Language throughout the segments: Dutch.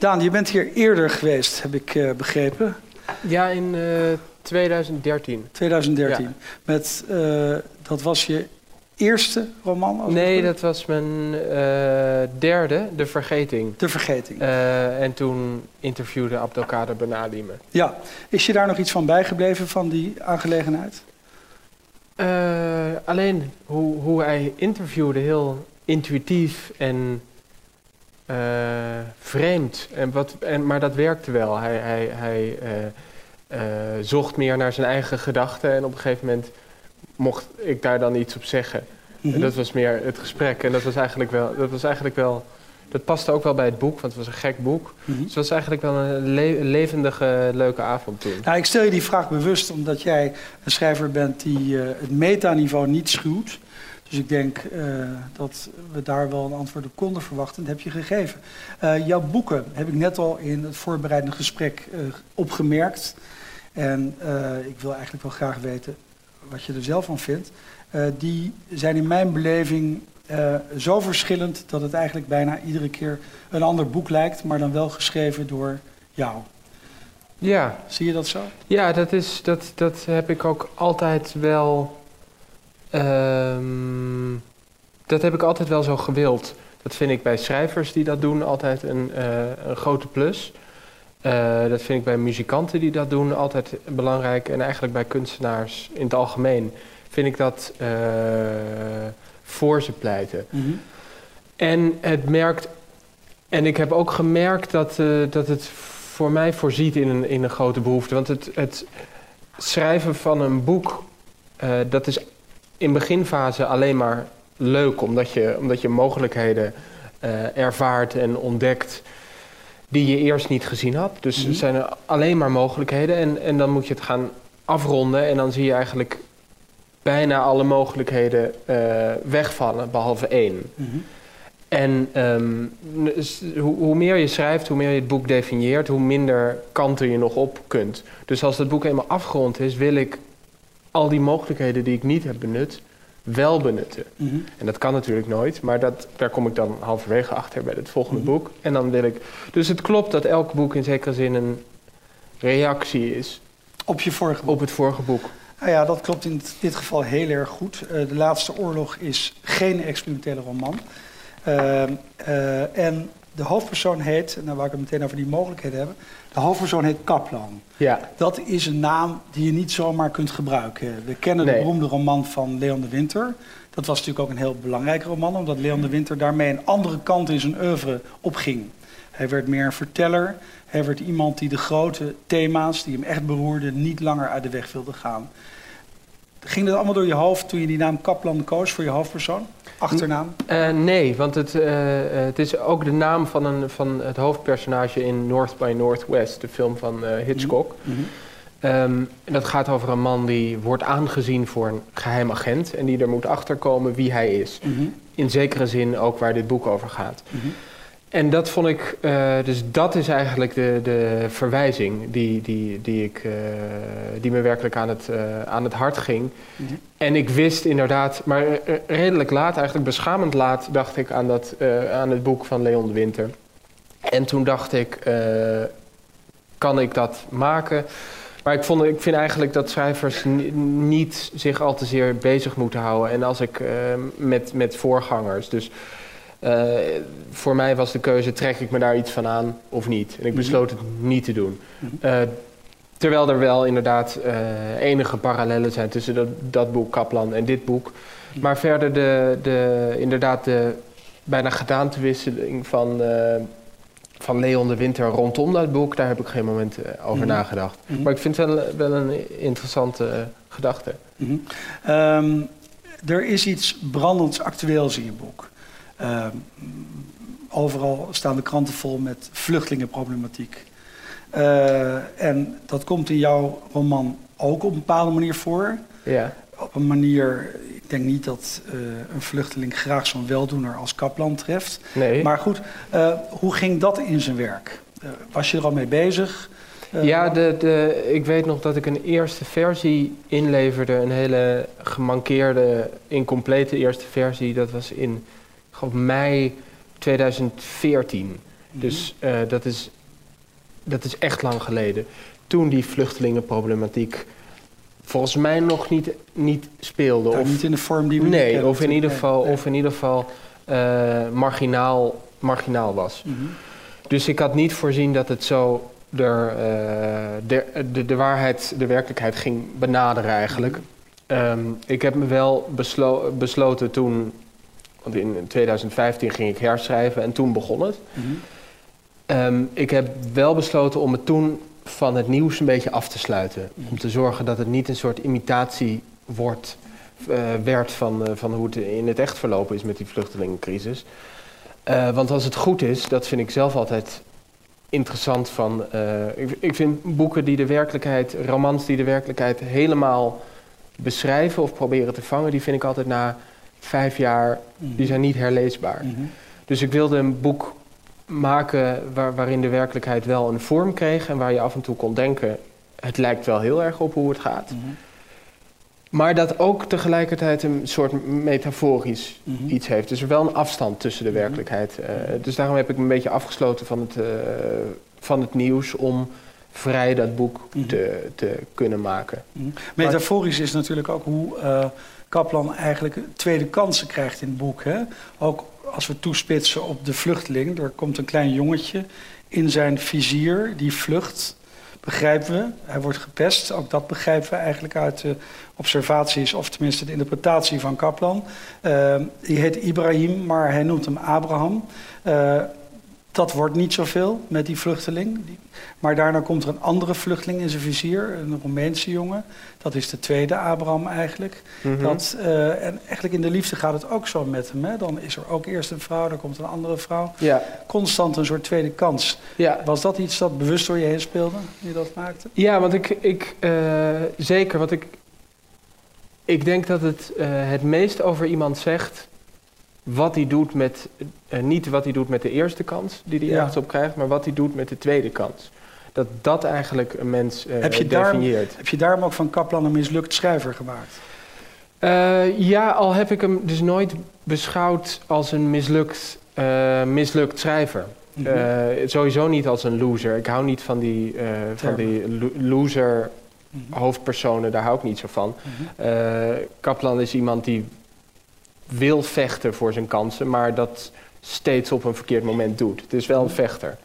Daan, je bent hier eerder geweest, heb ik uh, begrepen. Ja, in uh, 2013. 2013. Met, uh, dat was je eerste roman? Nee, dat was mijn derde, De Vergeting. De Vergeting. En toen interviewde Abdelkader Benali me. Ja. Is je daar nog iets van bijgebleven, van die aangelegenheid? Alleen hoe, hoe hij interviewde, heel intuïtief en vreemd. En wat, en, maar dat werkte wel. Hij, hij, hij zocht meer naar zijn eigen gedachten en op een gegeven moment mocht ik daar dan iets op zeggen. En Mhm. dat was meer het gesprek. En dat was eigenlijk wel. Dat was eigenlijk wel. Dat paste ook wel bij het boek, want het was een gek boek. Mhm. Dus het was eigenlijk wel een le levendige, leuke avond toen. Nou, ik stel je die vraag bewust omdat jij een schrijver bent die uh, het metaniveau niet schuwt. Dus ik denk uh, dat we daar wel een antwoord op konden verwachten. Dat heb je gegeven. Uh, jouw boeken heb ik net al in het voorbereidende gesprek opgemerkt. En ik wil eigenlijk wel graag weten wat je er zelf van vindt. Die zijn in mijn beleving uh, zo verschillend dat het eigenlijk bijna iedere keer een ander boek lijkt, maar dan wel geschreven door jou. Ja. Zie je dat zo? Ja, dat, is, dat, dat heb ik ook altijd wel. Um, dat heb ik altijd wel zo gewild. Dat vind ik bij schrijvers die dat doen altijd een, uh, een grote plus. Uh, dat vind ik bij muzikanten die dat doen altijd belangrijk. En eigenlijk bij kunstenaars in het algemeen vind ik dat uh, voor ze pleiten. Mhm. Mm -hmm. En het merkt. En ik heb ook gemerkt dat, uh, dat het voor mij voorziet in een, in een grote behoefte. Want het, het schrijven van een boek, uh, dat is in beginfase alleen maar leuk, omdat je, omdat je mogelijkheden uh, ervaart en ontdekt die je eerst niet gezien had. Dus Mhm. er zijn er alleen maar mogelijkheden en, en dan moet je het gaan afronden en dan zie je eigenlijk bijna alle mogelijkheden uh, wegvallen, behalve één. Mhm. En um, hoe, hoe, meer je schrijft, hoe meer je het boek definieert, hoe minder kanten je nog op kunt. Dus als het boek eenmaal afgerond is, wil ik al die mogelijkheden die ik niet heb benut, wel benutten. Mhm. En dat kan natuurlijk nooit, maar dat, daar kom ik dan halverwege achter bij het volgende Mhm. boek. En dan wil ik. Dus het klopt dat elk boek in zekere zin een reactie is Op je vorige boek. op het vorige boek. Nou ja, dat klopt in dit geval heel erg goed. Uh, de Laatste Oorlog is geen experimentele roman. Uh, uh, en de hoofdpersoon heet, en dan wou ik het meteen over die mogelijkheden hebben. De hoofdpersoon heet Kaplan. Ja. Dat is een naam die je niet zomaar kunt gebruiken. We kennen de beroemde roman van Leon de Winter. Dat was natuurlijk ook een heel belangrijke roman, omdat Leon de Winter daarmee een andere kant in zijn oeuvre opging. Hij werd meer een verteller. Hij werd iemand die de grote thema's die hem echt beroerden niet langer uit de weg wilde gaan. Ging dat allemaal door je hoofd toen je die naam Kaplan koos voor je hoofdpersoon? Achternaam? Uh, nee, want het, uh, het is ook de naam van, een, van het hoofdpersonage in North by Northwest, de film van uh, Hitchcock. Mm -hmm. um, en dat gaat over een man die wordt aangezien voor een geheim agent en die er moet achterkomen wie hij is. Mm -hmm. In zekere zin ook waar dit boek over gaat. Mm -hmm. En dat vond ik, uh, dus dat is eigenlijk de, de verwijzing die, die, die, ik, uh, die me werkelijk aan het, uh, aan het hart ging. -hmm. En ik wist inderdaad, maar redelijk laat, eigenlijk beschamend laat, dacht ik aan, dat, aan het boek van Leon de Winter. En toen dacht ik, kan ik dat maken? Maar ik, vond, ik vind eigenlijk dat schrijvers niet zich al te zeer bezig moeten houden. En als ik met, met voorgangers, dus... Uh, voor mij was de keuze, trek ik me daar iets van aan of niet? En ik besloot het niet te doen. Uh, terwijl er wel inderdaad uh, enige parallellen zijn tussen dat, dat, boek Kaplan en dit boek. Maar verder de, de, inderdaad de bijna gedaantewisseling van, van Leon de Winter rondom dat boek... daar heb ik geen moment over Mhm. nagedacht. Maar ik vind het wel, wel een interessante gedachte. Mm um, er is iets brandends actueels in je boek. Uh, overal staan de kranten vol met vluchtelingenproblematiek. Uh, en dat komt in jouw roman ook op een bepaalde manier voor. Ja. Op een manier, ik denk niet dat uh, een vluchteling graag zo'n weldoener als Kaplan treft. Nee. Maar goed, uh, hoe ging dat in zijn werk? was je er al mee bezig? ja, de, de, ik weet nog dat ik een eerste versie inleverde. Een hele gemankeerde, incomplete eerste versie. Dat was in op mei 2014. Dus uh, dat, is, dat is echt lang geleden. Toen die vluchtelingenproblematiek volgens mij nog niet, niet speelde. Nou, of niet in de vorm die we Nee, kennen, of in ieder nee, geval, nee. of in ieder geval uh, marginaal, marginaal was. Mhm. Dus ik had niet voorzien dat het zo de, uh, de, de, de waarheid, de werkelijkheid ging benaderen eigenlijk. Um, ik heb me wel beslo besloten toen, want in 2015 ging ik herschrijven en toen begon het. Mhm. Um, ik heb wel besloten om het toen van het nieuws een beetje af te sluiten. Mhm. Om te zorgen dat het niet een soort imitatie wordt, uh, werd van, uh, van hoe het in het echt verlopen is met die vluchtelingencrisis. Uh, want als het goed is, dat vind ik zelf altijd interessant van. Ik, ik, vind boeken die de werkelijkheid, romans die de werkelijkheid helemaal beschrijven of proberen te vangen, die vind ik altijd na vijf jaar, Mhm. die zijn niet herleesbaar. Mhm. Dus ik wilde een boek maken waar, waarin de werkelijkheid wel een vorm kreeg en waar je af en toe kon denken, het lijkt wel heel erg op hoe het gaat. Mhm. Maar dat ook tegelijkertijd een soort metaforisch Mhm. iets heeft. Dus er wel een afstand tussen de werkelijkheid. Uh, dus daarom heb ik me een beetje afgesloten van het, uh, van het nieuws om vrij dat boek Mhm. te, te kunnen maken. Mhm. Metaforisch is natuurlijk ook hoe uh, Kaplan eigenlijk tweede kansen krijgt in het boek. Hè? Ook als we toespitsen op de vluchteling. Er komt een klein jongetje in zijn vizier die vlucht begrijpen we. Hij wordt gepest. Ook dat begrijpen we eigenlijk uit de observaties, of tenminste de interpretatie van Kaplan. Uh, die heet Ibrahim, maar hij noemt hem Abraham. Uh, dat wordt niet zoveel met die vluchteling. Maar daarna komt er een andere vluchteling in zijn vizier, een Roemeense jongen. Dat is de tweede Abraham eigenlijk. Mhm. Mm -hmm. dat, uh, en eigenlijk in de liefde gaat het ook zo met hem. Hè? Dan is er ook eerst een vrouw, dan komt een andere vrouw. Ja. Constant een soort tweede kans. Ja. Was dat iets dat bewust door je heen speelde, je dat maakte? Ja, want ik, ik uh, zeker, want ik, ik denk dat het uh, het meest over iemand zegt wat hij doet met, uh, niet wat hij doet met de eerste kans die hij Ja. ergens op krijgt, maar wat hij doet met de tweede kans. Dat dat eigenlijk een mens uh, heb je daarom, definieert. heb je daarom ook van Kaplan een mislukt schrijver gemaakt? Uh, ja, al heb ik hem dus nooit beschouwd als een mislukt, mislukt schrijver. Mhm. Sowieso niet als een loser. Ik hou niet van die, van die lo loser Mhm. hoofdpersonen, daar hou ik niet zo van. Mhm. Kaplan is iemand die wil vechten voor zijn kansen, maar dat steeds op een verkeerd moment doet. Het is wel een vechter.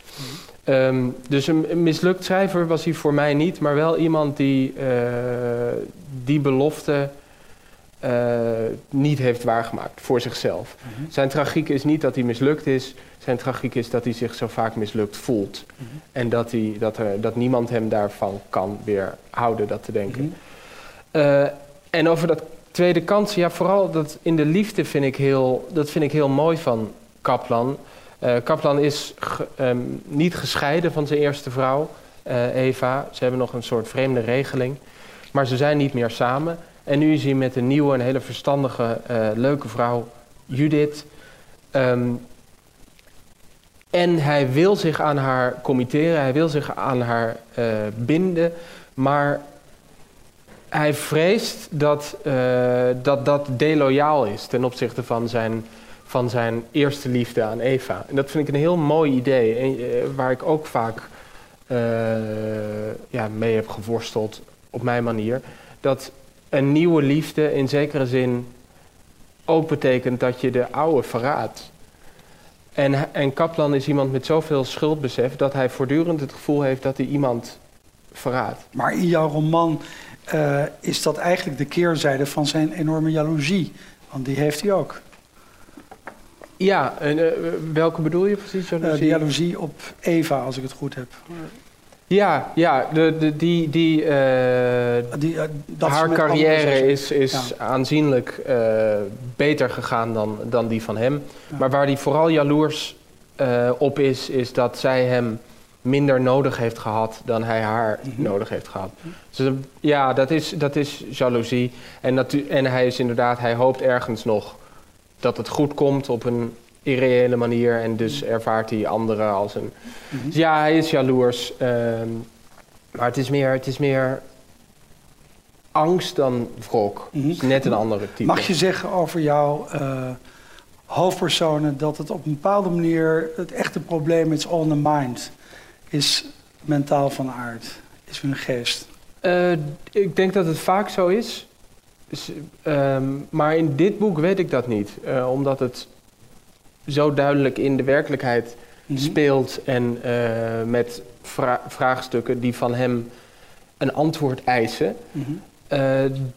Um, dus een, een, mislukt schrijver was hij voor mij niet, maar wel iemand die uh, die belofte uh, niet heeft waargemaakt voor zichzelf. Mhm. Zijn tragiek is niet dat hij mislukt is, zijn tragiek is dat hij zich zo vaak mislukt voelt. Mhm. En dat, hij, dat, er, dat niemand hem daarvan kan weerhouden dat te denken. Mhm. Uh, en over dat tweede kans, ja, vooral dat in de liefde vind ik heel, dat vind ik heel mooi van Kaplan. Uh, Kaplan is ge, um, niet gescheiden van zijn eerste vrouw, uh, Eva. Ze hebben nog een soort vreemde regeling. Maar ze zijn niet meer samen. En nu is hij met een nieuwe, een hele verstandige, uh, leuke vrouw, Judith. Um, en hij wil zich aan haar committeren, hij wil zich aan haar binden. Maar hij vreest dat, uh, dat dat deloyaal is ten opzichte van zijn, van zijn eerste liefde aan Eva. En dat vind ik een heel mooi idee, en, uh, waar ik ook vaak uh, ja, mee heb geworsteld op mijn manier. Dat een nieuwe liefde in zekere zin ook betekent dat je de oude verraadt. En, en Kaplan is iemand met zoveel schuldbesef dat hij voortdurend het gevoel heeft dat hij iemand verraadt. Maar in jouw roman uh, is dat eigenlijk de keerzijde van zijn enorme jaloezie. Want die heeft hij ook. Ja, en uh, welke bedoel je precies? Jaloezie? Uh, de jaloezie op Eva, als ik het goed heb. Ja, ja de, de, die, die, die haar carrière is, is ja. aanzienlijk beter gegaan dan, dan die van hem. Ja. Maar waar hij vooral jaloers op is, is dat zij hem minder nodig heeft gehad dan hij haar Mhm. mm -hmm. nodig heeft gehad. Dus ja, dat is, dat is jaloezie. En, en hij is inderdaad, hij hoopt ergens nog dat het goed komt op een irreële manier. En dus ervaart hij anderen als een... Mm -hmm. ja, hij is jaloers. Um, maar het is meer... Het is meer angst dan wrok. Mm -hmm. Is net een andere type. Mag je zeggen over jou... Uh, hoofdpersonen dat het op een bepaalde manier het echte probleem is on the mind. Is mentaal van aard, is hun geest. Uh, ik denk dat het vaak zo is. Dus, um, maar in dit boek weet ik dat niet. Uh, omdat het zo duidelijk in de werkelijkheid mm -hmm. speelt en uh, met vra vraagstukken die van hem een antwoord eisen. Mm -hmm.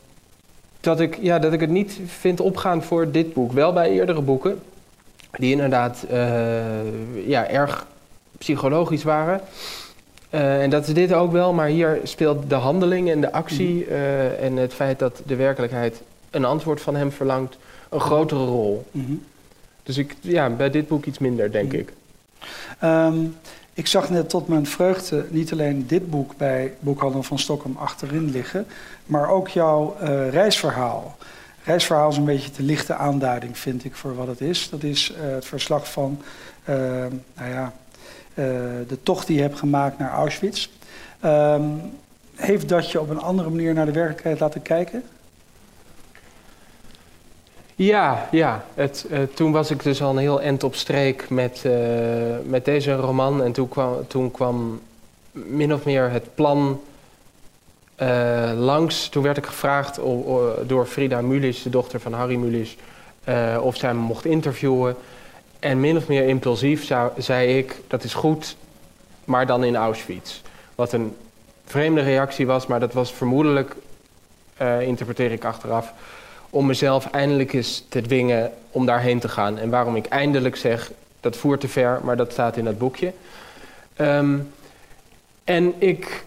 dat, ik, ja, dat ik het niet vind opgaan voor dit boek. Wel bij eerdere boeken, die inderdaad ja, erg psychologisch waren. Uh, en dat is dit ook wel, maar hier speelt de handeling en de actie uh, en het feit dat de werkelijkheid een antwoord van hem verlangt een grotere rol. Mm -hmm. Dus ik, ja, bij dit boek iets minder, denk mm -hmm. ik. Um, ik zag net tot mijn vreugde niet alleen dit boek bij Boekhandel van Stockholm achterin liggen, maar ook jouw uh, reisverhaal. Reisverhaal is een beetje de lichte aanduiding, vind ik, voor wat het is. Dat is het verslag van, nou ja, de tocht die je hebt gemaakt naar Auschwitz. Um, heeft dat je op een andere manier naar de werkelijkheid laten kijken? Ja, ja. Het, uh, toen was ik dus al een heel end op streek met, uh, met deze roman. En toen kwam, toen kwam min of meer het plan langs. Toen werd ik gevraagd door Frida Mulis, de dochter van Harry Mulis, of zij me mocht interviewen. En min of meer impulsief zou, zei ik, dat is goed, maar dan in Auschwitz. Wat een vreemde reactie was, maar dat was vermoedelijk, uh, interpreteer ik achteraf, om mezelf eindelijk eens te dwingen om daarheen te gaan. En waarom ik eindelijk zeg, dat voert te ver, maar dat staat in dat boekje. Um, en ik,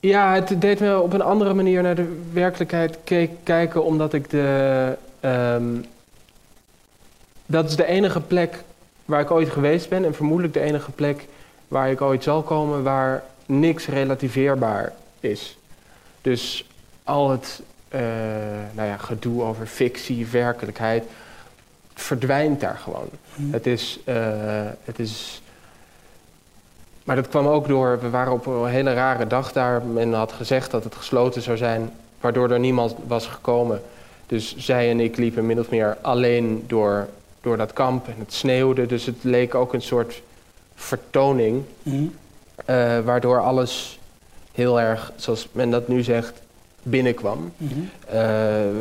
ja, het deed me op een andere manier naar de werkelijkheid kijken, omdat ik de... Um, dat is de enige plek waar ik ooit geweest ben en vermoedelijk de enige plek waar ik ooit zal komen waar niks relativeerbaar is. Dus al het uh, nou ja, gedoe over fictie, werkelijkheid, verdwijnt daar gewoon. Mm. Het, is, uh, het is. Maar dat kwam ook door. We waren op een hele rare dag daar. Men had gezegd dat het gesloten zou zijn, waardoor er niemand was gekomen. Dus zij en ik liepen min of meer alleen door door dat kamp en het sneeuwde. Dus het leek ook een soort vertoning. Mm. Uh, waardoor alles heel erg, zoals men dat nu zegt, binnenkwam. Mm -hmm. uh,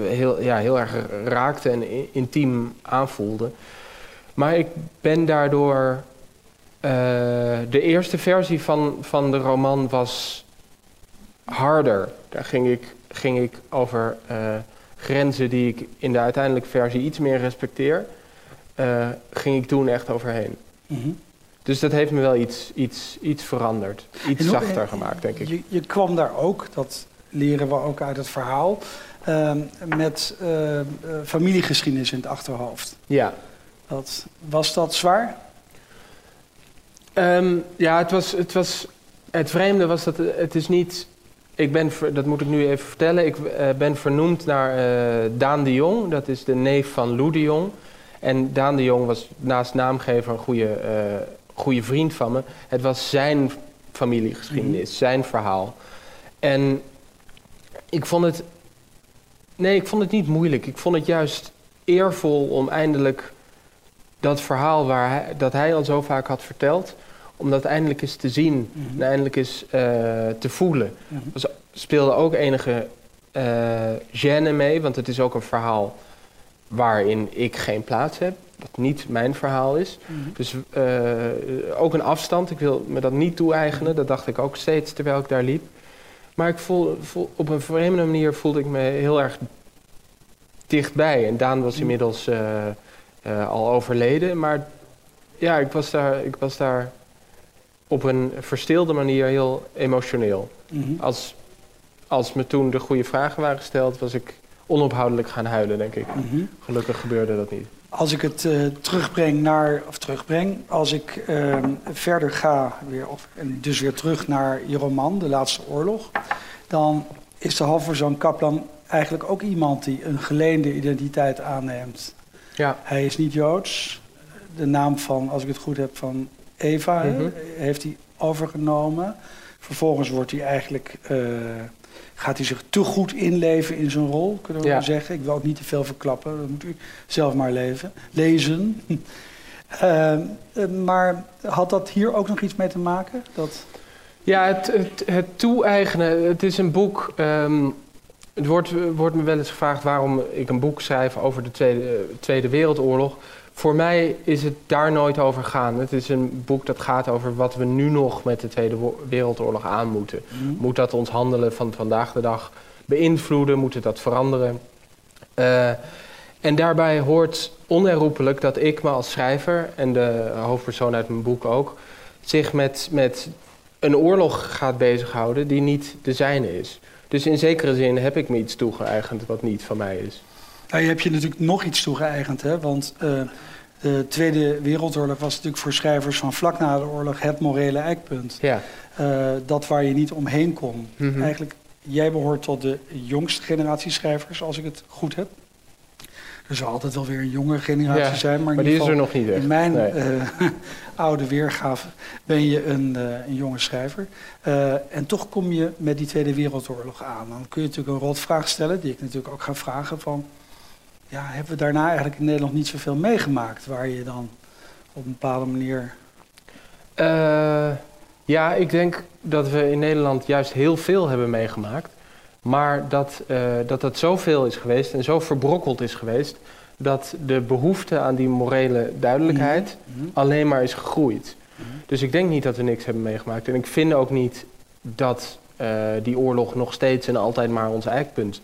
heel, ja, heel erg raakte en intiem aanvoelde. Maar ik ben daardoor. Uh, de eerste versie van, van de roman was harder. Daar ging ik, ging ik over grenzen die ik in de uiteindelijke versie iets meer respecteer uh, ging ik toen echt overheen. Mm -hmm. Dus dat heeft me wel iets, iets, iets veranderd. Iets hoe, zachter gemaakt, denk ik. Je, je, kwam daar ook, dat leren we ook uit het verhaal, uh, met uh, familiegeschiedenis in het achterhoofd. Ja. Dat, was dat zwaar? Um, ja, het was, het was... Het vreemde was dat het is niet... Ik ben, dat moet ik nu even vertellen. Ik uh, ben vernoemd naar Daan de Jong. Dat is de neef van Lou de Jong. En Daan de Jong was naast naamgever een goede, uh, goede vriend van me. Het was zijn familiegeschiedenis, mm. zijn verhaal. En ik vond het. Nee, ik vond het niet moeilijk. Ik vond het juist eervol om eindelijk dat verhaal waar hij, dat hij al zo vaak had verteld, om dat eindelijk eens te zien mm -hmm. en eindelijk eens uh, te voelen. Mm -hmm. Er speelde ook enige uh, gêne mee, want het is ook een verhaal waarin ik geen plaats heb, wat niet mijn verhaal is. Mm -hmm. Dus uh, ook een afstand, ik wil me dat niet toe-eigenen, dat dacht ik ook steeds terwijl ik daar liep. Maar ik voel, voel, op een vreemde manier voelde ik me heel erg dichtbij. En Daan was mhm. inmiddels uh, uh, al overleden, maar ja, ik was daar, ik was daar op een verstilde manier heel emotioneel. Mm -hmm. als, als me toen de goede vragen waren gesteld, was ik onophoudelijk gaan huilen, denk ik. Mm -hmm. Gelukkig gebeurde dat niet. Als ik het uh, terugbreng naar, of terugbreng, als ik uh, verder ga, weer, of, en dus weer terug naar je roman, De Laatste Oorlog, dan is de Halverzoon Kaplan eigenlijk ook iemand die een geleende identiteit aanneemt. Ja. Hij is niet Joods. De naam van, als ik het goed heb, van Eva mm -hmm. heeft hij overgenomen. Vervolgens wordt hij eigenlijk uh, gaat hij zich te goed inleven in zijn rol, kunnen we Ja. wel zeggen. Ik wil ook niet te veel verklappen, dat moet u zelf maar leven, lezen. Eh, eh, maar had dat hier ook nog iets mee te maken? Dat, Ja, het, het, het toe-eigenen. Het is een boek. ehm, het wordt, wordt me wel eens gevraagd waarom ik een boek schrijf over de Tweede, eh, Tweede Wereldoorlog. Voor mij is het daar nooit over gegaan. Het is een boek dat gaat over wat we nu nog met de Tweede Wereldoorlog aan moeten. Moet dat ons handelen van vandaag de dag beïnvloeden? Moet het dat veranderen? Eh, en daarbij hoort onherroepelijk dat ik me als schrijver, en de hoofdpersoon uit mijn boek ook, zich met, met een oorlog gaat bezighouden die niet de zijne is. Dus in zekere zin heb ik me iets toegeëigend wat niet van mij is. Je hebt je natuurlijk nog iets toegeëigend, hè? want eh, de Tweede Wereldoorlog was natuurlijk voor schrijvers van vlak na de oorlog het morele eikpunt. Ja. Eh, dat waar je niet omheen kon. Mhm. Eigenlijk, jij behoort tot de jongste generatie schrijvers, als ik het goed heb. Er zal altijd wel weer een jonge generatie Ja, zijn, maar in Maar die is er nog niet echt. in mijn Nee. eh, oude weergave ben je een, een jonge schrijver. En toch kom je met die Tweede Wereldoorlog aan. Dan kun je natuurlijk een rotvraag stellen, die ik natuurlijk ook ga vragen van... Ja, hebben we daarna eigenlijk in Nederland niet zoveel meegemaakt... waar je dan op een bepaalde manier... Eh, ja, ik denk dat we in Nederland juist heel veel hebben meegemaakt. Maar dat, eh, dat dat zoveel is geweest en zo verbrokkeld is geweest... dat de behoefte aan die morele duidelijkheid Mhm. alleen maar is gegroeid. Mhm. Dus ik denk niet dat we niks hebben meegemaakt. En ik vind ook niet dat eh, die oorlog nog steeds en altijd maar ons eikpunt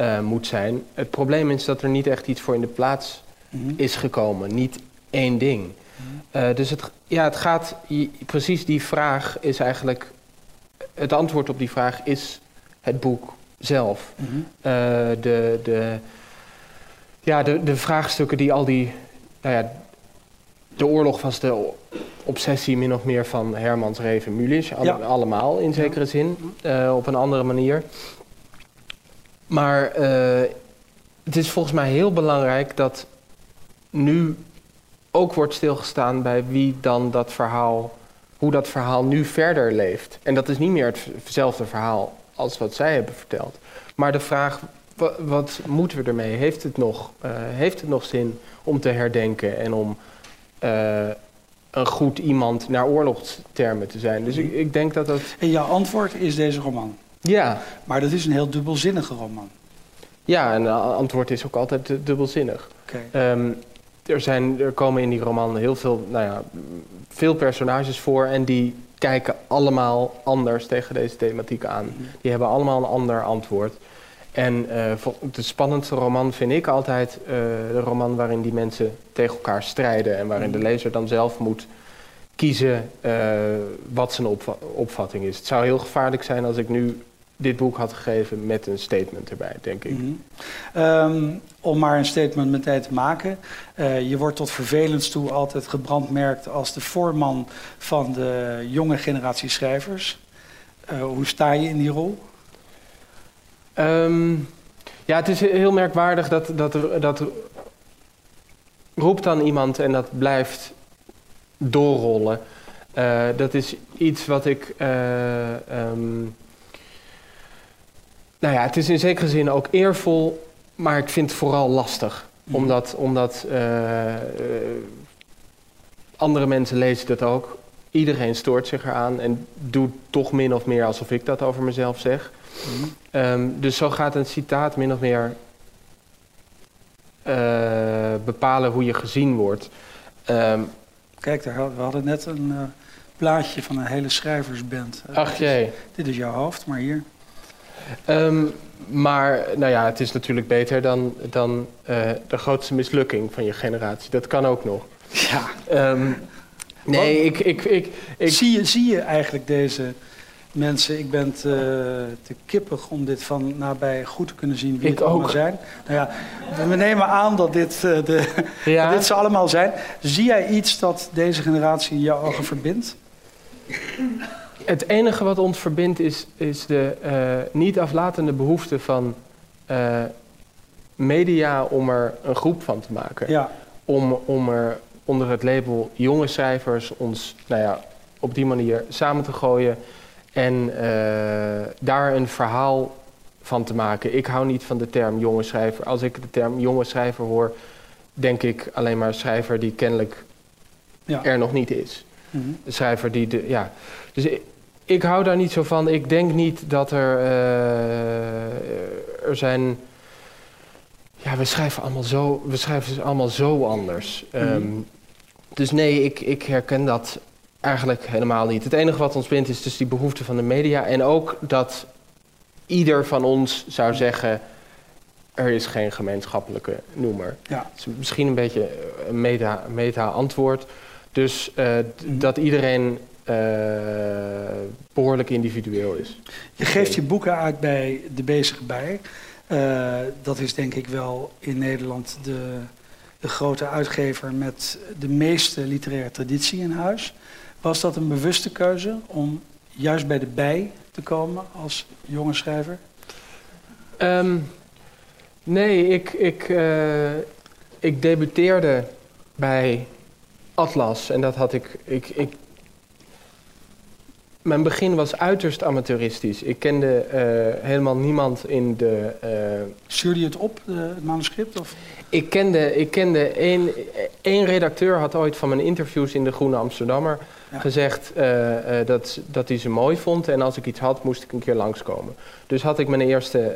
eh, moet zijn. Het probleem is dat er niet echt iets voor in de plaats Mhm. is gekomen. Niet één ding. Mhm. Eh, dus het, ja, het gaat, precies die vraag is eigenlijk, het antwoord op die vraag is het boek zelf. Mhm. Eh, de, de, ja, de, de vraagstukken die al die, nou ja, de oorlog was de obsessie min of meer van Hermans Reven Mulisch, Ja. allemaal in zekere zin, op een andere manier. Maar eh, het is volgens mij heel belangrijk dat nu ook wordt stilgestaan bij wie dan dat verhaal, hoe dat verhaal nu verder leeft. En dat is niet meer hetzelfde verhaal als wat zij hebben verteld. Maar de vraag, wa- wat moeten we ermee? Heeft het nog, eh, heeft het nog zin om te herdenken en om eh, een goed iemand naar oorlogstermen te zijn? Dus ik, ik denk dat dat... En jouw antwoord is deze roman. Ja, Maar dat is een heel dubbelzinnige roman. ja en het antwoord is ook altijd du- dubbelzinnig. Oké. Ehm, er, zijn, er komen in die roman heel veel, nou ja, veel personages voor en die kijken allemaal anders tegen deze thematiek aan. Mhm. Die hebben allemaal een ander antwoord. En vol- de spannendste roman vind ik altijd eh, de roman waarin die mensen tegen elkaar strijden en waarin de Mhm. lezer dan zelf moet kiezen eh, wat zijn opva- opvatting is. Het zou heel gevaarlijk zijn als ik nu dit boek had gegeven met een statement erbij, denk ik. Mhm. Ehm, om maar een statement meteen te maken. eh, je wordt tot vervelends toe altijd gebrandmerkt als de voorman van de jonge generatie schrijvers. Eh, hoe sta je in die rol? Ehm, ja, het is heel merkwaardig dat, dat, dat roept dan iemand en dat blijft doorrollen. Eh, dat is iets wat ik. eh, ehm, nou ja, het is in zekere zin ook eervol, maar ik vind het vooral lastig. Mhm. Omdat, omdat eh, eh, andere mensen lezen dat ook. Iedereen stoort zich eraan en doet toch min of meer alsof ik dat over mezelf zeg. Mhm. Ehm, dus zo gaat een citaat min of meer eh, bepalen hoe je gezien wordt. Ehm, Kijk, daar, we hadden net een plaatje van een hele schrijversband. Ach jee. Dit is jouw hoofd, maar hier. Ehm, maar nou ja, het is natuurlijk beter dan, dan eh, de grootste mislukking van je generatie. Dat kan ook nog. Ja. Ehm, nee, ik, ik, ik, ik, Zie, je, zie je eigenlijk deze mensen? Ik ben te, te kippig om dit van nabij goed te kunnen zien wie Ik het allemaal ook. zijn. Nou ja, we nemen aan dat dit, eh, de, ja, dit ze allemaal zijn. Zie jij iets dat deze generatie in jouw ogen verbindt? Het enige wat ons verbindt is, is de eh, niet aflatende behoefte van eh, media om er een groep van te maken. Ja. Om, om er onder het label jonge schrijvers ons nou ja, op die manier samen te gooien. En eh, daar een verhaal van te maken. Ik hou niet van de term jonge schrijver. Als ik de term jonge schrijver hoor, denk ik alleen maar schrijver die kennelijk Ja. er nog niet is. De schrijver die de. Ja. Dus ik, ik hou daar niet zo van. Ik denk niet dat er. eh, er zijn. Ja, we schrijven allemaal zo. We schrijven dus allemaal zo anders. Mhm. Ehm, dus nee, ik, ik herken dat eigenlijk helemaal niet. Het enige wat ons bindt is dus die behoefte van de media. En ook dat ieder van ons zou zeggen. Er is geen gemeenschappelijke noemer. Ja. Het is misschien een beetje een meta- meta-antwoord. Dus eh, Mhm. dat iedereen eh, behoorlijk individueel is. Je geeft je boeken uit bij De Bezige Bij. Eh, dat is denk ik wel in Nederland de, de grote uitgever met de meeste literaire traditie in huis. Was dat een bewuste keuze om juist bij de bij te komen als jonge schrijver? Ehm, nee, ik, ik, ik debuteerde bij Atlas en dat had ik, ik, ik. Mijn begin was uiterst amateuristisch. Ik kende eh, helemaal niemand in de. eh, Stuurde je het op, eh, het manuscript? Of? Ik kende, ik kende één, één redacteur had ooit van mijn interviews in de Groene Amsterdammer Ja. gezegd dat, dat hij ze mooi vond. En als ik iets had, moest ik een keer langskomen. Dus had ik mijn eerste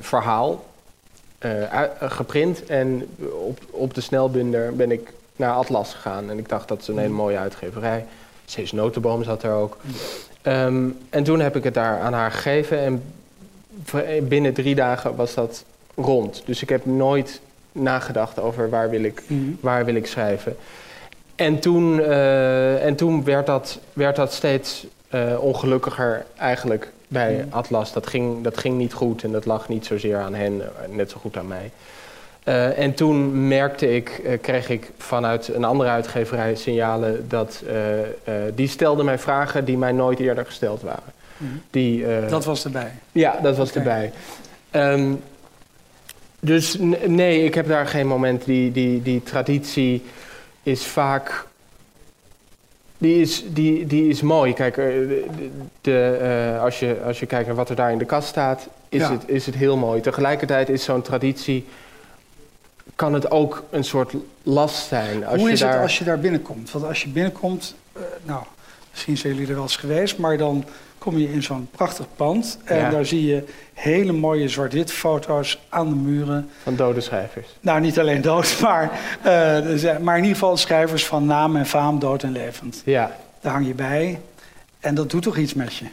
verhaal geprint. En op, op de snelbinder ben ik naar Atlas gegaan. En ik dacht, dat is een hele mooie uitgeverij. Cees Notenboom zat er ook. Ehm, en toen heb ik het daar aan haar gegeven. En binnen drie dagen was dat rond. Dus ik heb nooit nagedacht over waar wil ik, waar wil ik schrijven. En toen, eh, en toen werd, dat, werd dat steeds eh, ongelukkiger eigenlijk bij Mhm. Atlas. Dat ging, dat ging niet goed en dat lag niet zozeer aan hen, eh, net zo goed aan mij. Eh, en toen merkte ik, eh, kreeg ik vanuit een andere uitgeverij signalen dat eh, die stelde mij vragen die mij nooit eerder gesteld waren. Mhm. Die, Dat was erbij. ja, dat was erbij. Ehm, dus nee, ik heb daar geen moment. Die, die, die traditie is vaak. Die is, die, die is mooi. Kijk, de, de, als, je, als je kijkt naar wat er daar in de kast staat, is, Ja. het, is het heel mooi. Tegelijkertijd is zo'n traditie. Kan het ook een soort last zijn. Als Hoe je is daar... het als je daar binnenkomt? Want als je binnenkomt, eh, nou, misschien zijn jullie er wel eens geweest, maar dan kom je in zo'n prachtig pand en Ja. daar zie je hele mooie zwart-wit foto's aan de muren. van dode schrijvers? Nou, niet alleen dood, maar, eh, er zijn- maar in ieder geval schrijvers van naam en faam, dood en levend. Ja. Daar hang je bij en dat doet toch iets met je?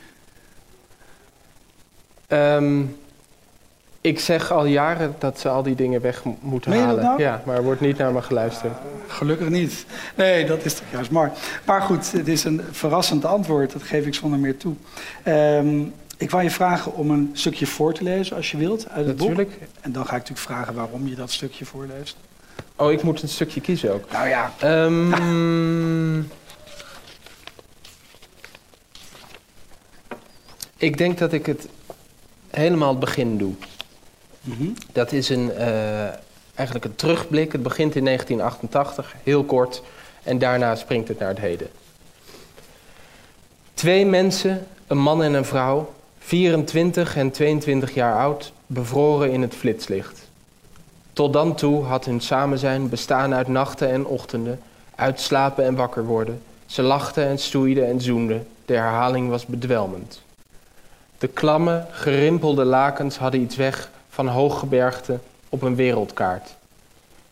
Ehm, ik zeg al jaren dat ze al die dingen weg moeten Meen halen. nou? Ja, maar er wordt niet naar me geluisterd. Gelukkig niet. Nee, dat is toch juist mooi. Maar goed, het is een verrassend antwoord, dat geef ik zonder meer toe. Ehm, ik wou je vragen om een stukje voor te lezen, als je wilt, uit het boek. Natuurlijk. En dan ga ik natuurlijk vragen waarom je dat stukje voorleest. Oh, ik moet een stukje kiezen ook. Nou ja, Ehm, ik denk dat ik het helemaal het begin doe. Dat is een, eh, eigenlijk een terugblik. Het begint in 1988, heel kort. En daarna springt het naar het heden. Twee mensen, een man en een vrouw, 24 en 22 jaar oud, bevroren in het flitslicht. Tot dan toe had hun samenzijn bestaan uit nachten en ochtenden, uit slapen en wakker worden. Ze lachten en stoeiden en zoenden. De herhaling was bedwelmend. De klamme, gerimpelde lakens hadden iets weg van hooggebergte op een wereldkaart.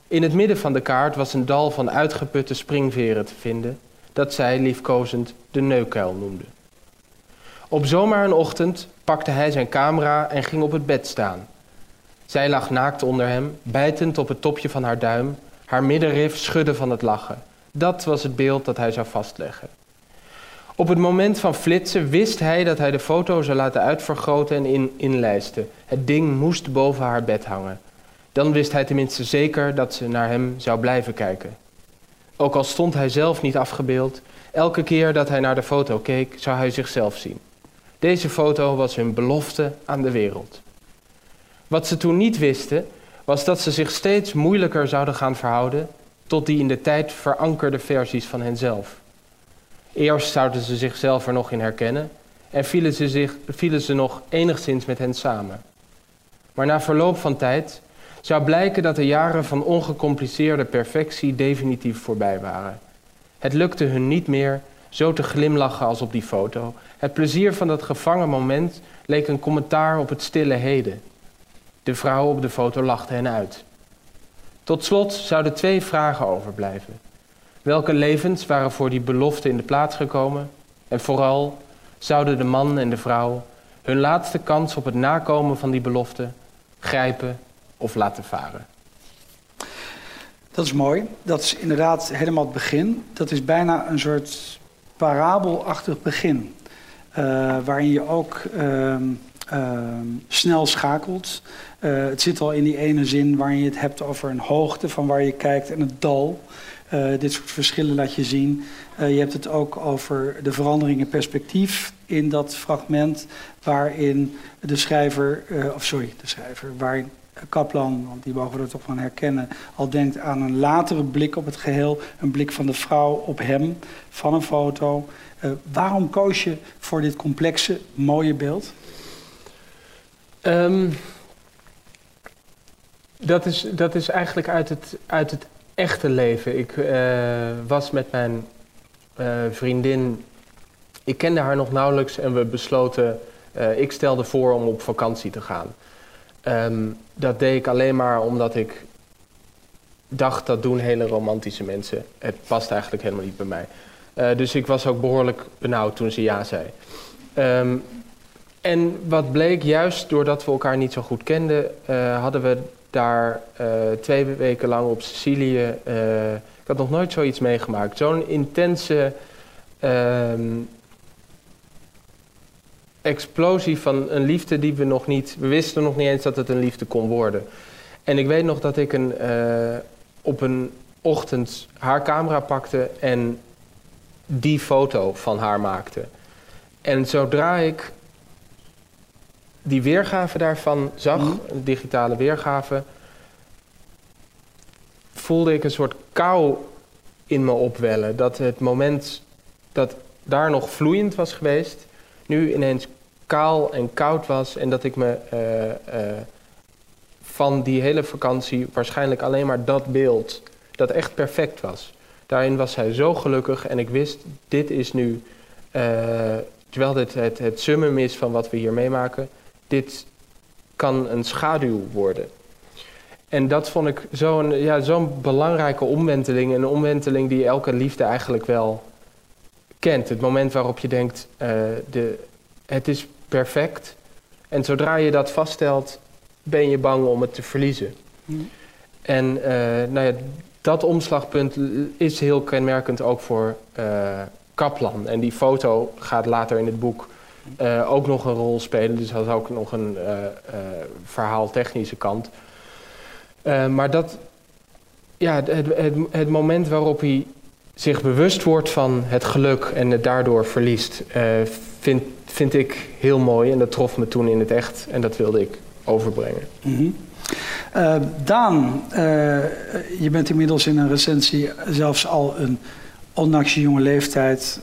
In het midden van de kaart was een dal van uitgeputte springveren te vinden, dat zij liefkozend de neukuil noemde. Op zomaar een ochtend pakte hij zijn camera en ging op het bed staan. Zij lag naakt onder hem, bijtend op het topje van haar duim, haar middenrif schudde van het lachen. Dat was het beeld dat hij zou vastleggen. Op het moment van flitsen wist hij dat hij de foto zou laten uitvergroten en in, inlijsten. Het ding moest boven haar bed hangen. Dan wist hij tenminste zeker dat ze naar hem zou blijven kijken. Ook al stond hij zelf niet afgebeeld, elke keer dat hij naar de foto keek, zou hij zichzelf zien. Deze foto was hun belofte aan de wereld. Wat ze toen niet wisten, was dat ze zich steeds moeilijker zouden gaan verhouden tot die in de tijd verankerde versies van henzelf. Eerst zouden ze zichzelf er nog in herkennen en vielen ze, zich, vielen ze nog enigszins met hen samen. Maar na verloop van tijd zou blijken dat de jaren van ongecompliceerde perfectie definitief voorbij waren. Het lukte hun niet meer zo te glimlachen als op die foto. Het plezier van dat gevangen moment leek een commentaar op het stille heden. De vrouw op de foto lachte hen uit. Tot slot zouden twee vragen overblijven. Welke levens waren voor die belofte in de plaats gekomen? En vooral, zouden de man en de vrouw hun laatste kans op het nakomen van die belofte grijpen of laten varen? Dat is mooi. Dat is inderdaad helemaal het begin. Dat is bijna een soort parabelachtig begin. Uh, waarin je ook uh, uh, snel schakelt. Eh, het zit al in die ene zin waarin je het hebt over een hoogte van waar je kijkt en het dal. Uh, dit soort verschillen laat je zien. Uh, je hebt het ook over de verandering in perspectief in dat fragment, waarin de schrijver, uh, of sorry, de schrijver, waarin Kaplan, want die mogen we er toch van herkennen, al denkt aan een latere blik op het geheel, een blik van de vrouw op hem, van een foto. waarom koos je voor dit complexe, mooie beeld? Um, dat, is, dat is eigenlijk uit het, uit het echte leven. Ik uh, was met mijn uh, vriendin. Ik kende haar nog nauwelijks en we besloten. Uh, ik stelde voor om op vakantie te gaan. Um, dat deed ik alleen maar omdat ik dacht dat doen hele romantische mensen. Het past eigenlijk helemaal niet bij mij. dus ik was ook behoorlijk benauwd toen ze ja zei. Um, en wat bleek, juist doordat we elkaar niet zo goed kenden, hadden we daar uh, twee weken lang op Sicilië. Uh, ik had nog nooit zoiets meegemaakt. Zo'n intense um, explosie van een liefde die we nog niet. We wisten nog niet eens dat het een liefde kon worden. En ik weet nog dat ik een, uh, op een ochtend haar camera pakte en die foto van haar maakte. En zodra ik die weergave daarvan zag, mm. een digitale weergave, voelde ik een soort kou in me opwellen. Dat het moment dat daar nog vloeiend was geweest, nu ineens kaal en koud was. En dat ik me uh, uh, van die hele vakantie waarschijnlijk alleen maar dat beeld, dat echt perfect was. Daarin was hij zo gelukkig en ik wist, dit is nu, uh, terwijl dit het, het summum is van wat we hier meemaken, dit kan een schaduw worden. En dat vond ik zo'n ja, zo'n belangrijke omwenteling. Een omwenteling die elke liefde eigenlijk wel kent. Het moment waarop je denkt, uh, de, het is perfect. En zodra je dat vaststelt, ben je bang om het te verliezen. Mm. En uh, nou ja, dat omslagpunt is heel kenmerkend ook voor uh, Kaplan. En die foto gaat later in het boek uh, ook nog een rol spelen. Dus dat is ook nog een uh, uh, verhaaltechnische kant. maar dat, ja, het, het, het, moment waarop hij zich bewust wordt van het geluk en het daardoor verliest, vind, vind ik heel mooi. En dat trof me toen in het echt en dat wilde ik overbrengen. Mm. Daan, je bent inmiddels in een recensie zelfs al een, ondanks je jonge leeftijd,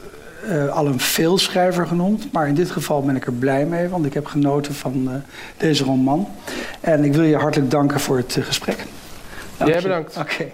uh, al een veelschrijver genoemd. Maar in dit geval ben ik er blij mee, want ik heb genoten van uh, deze roman. En ik wil je hartelijk danken voor het uh, gesprek. Jij bedankt. Oké. Okay.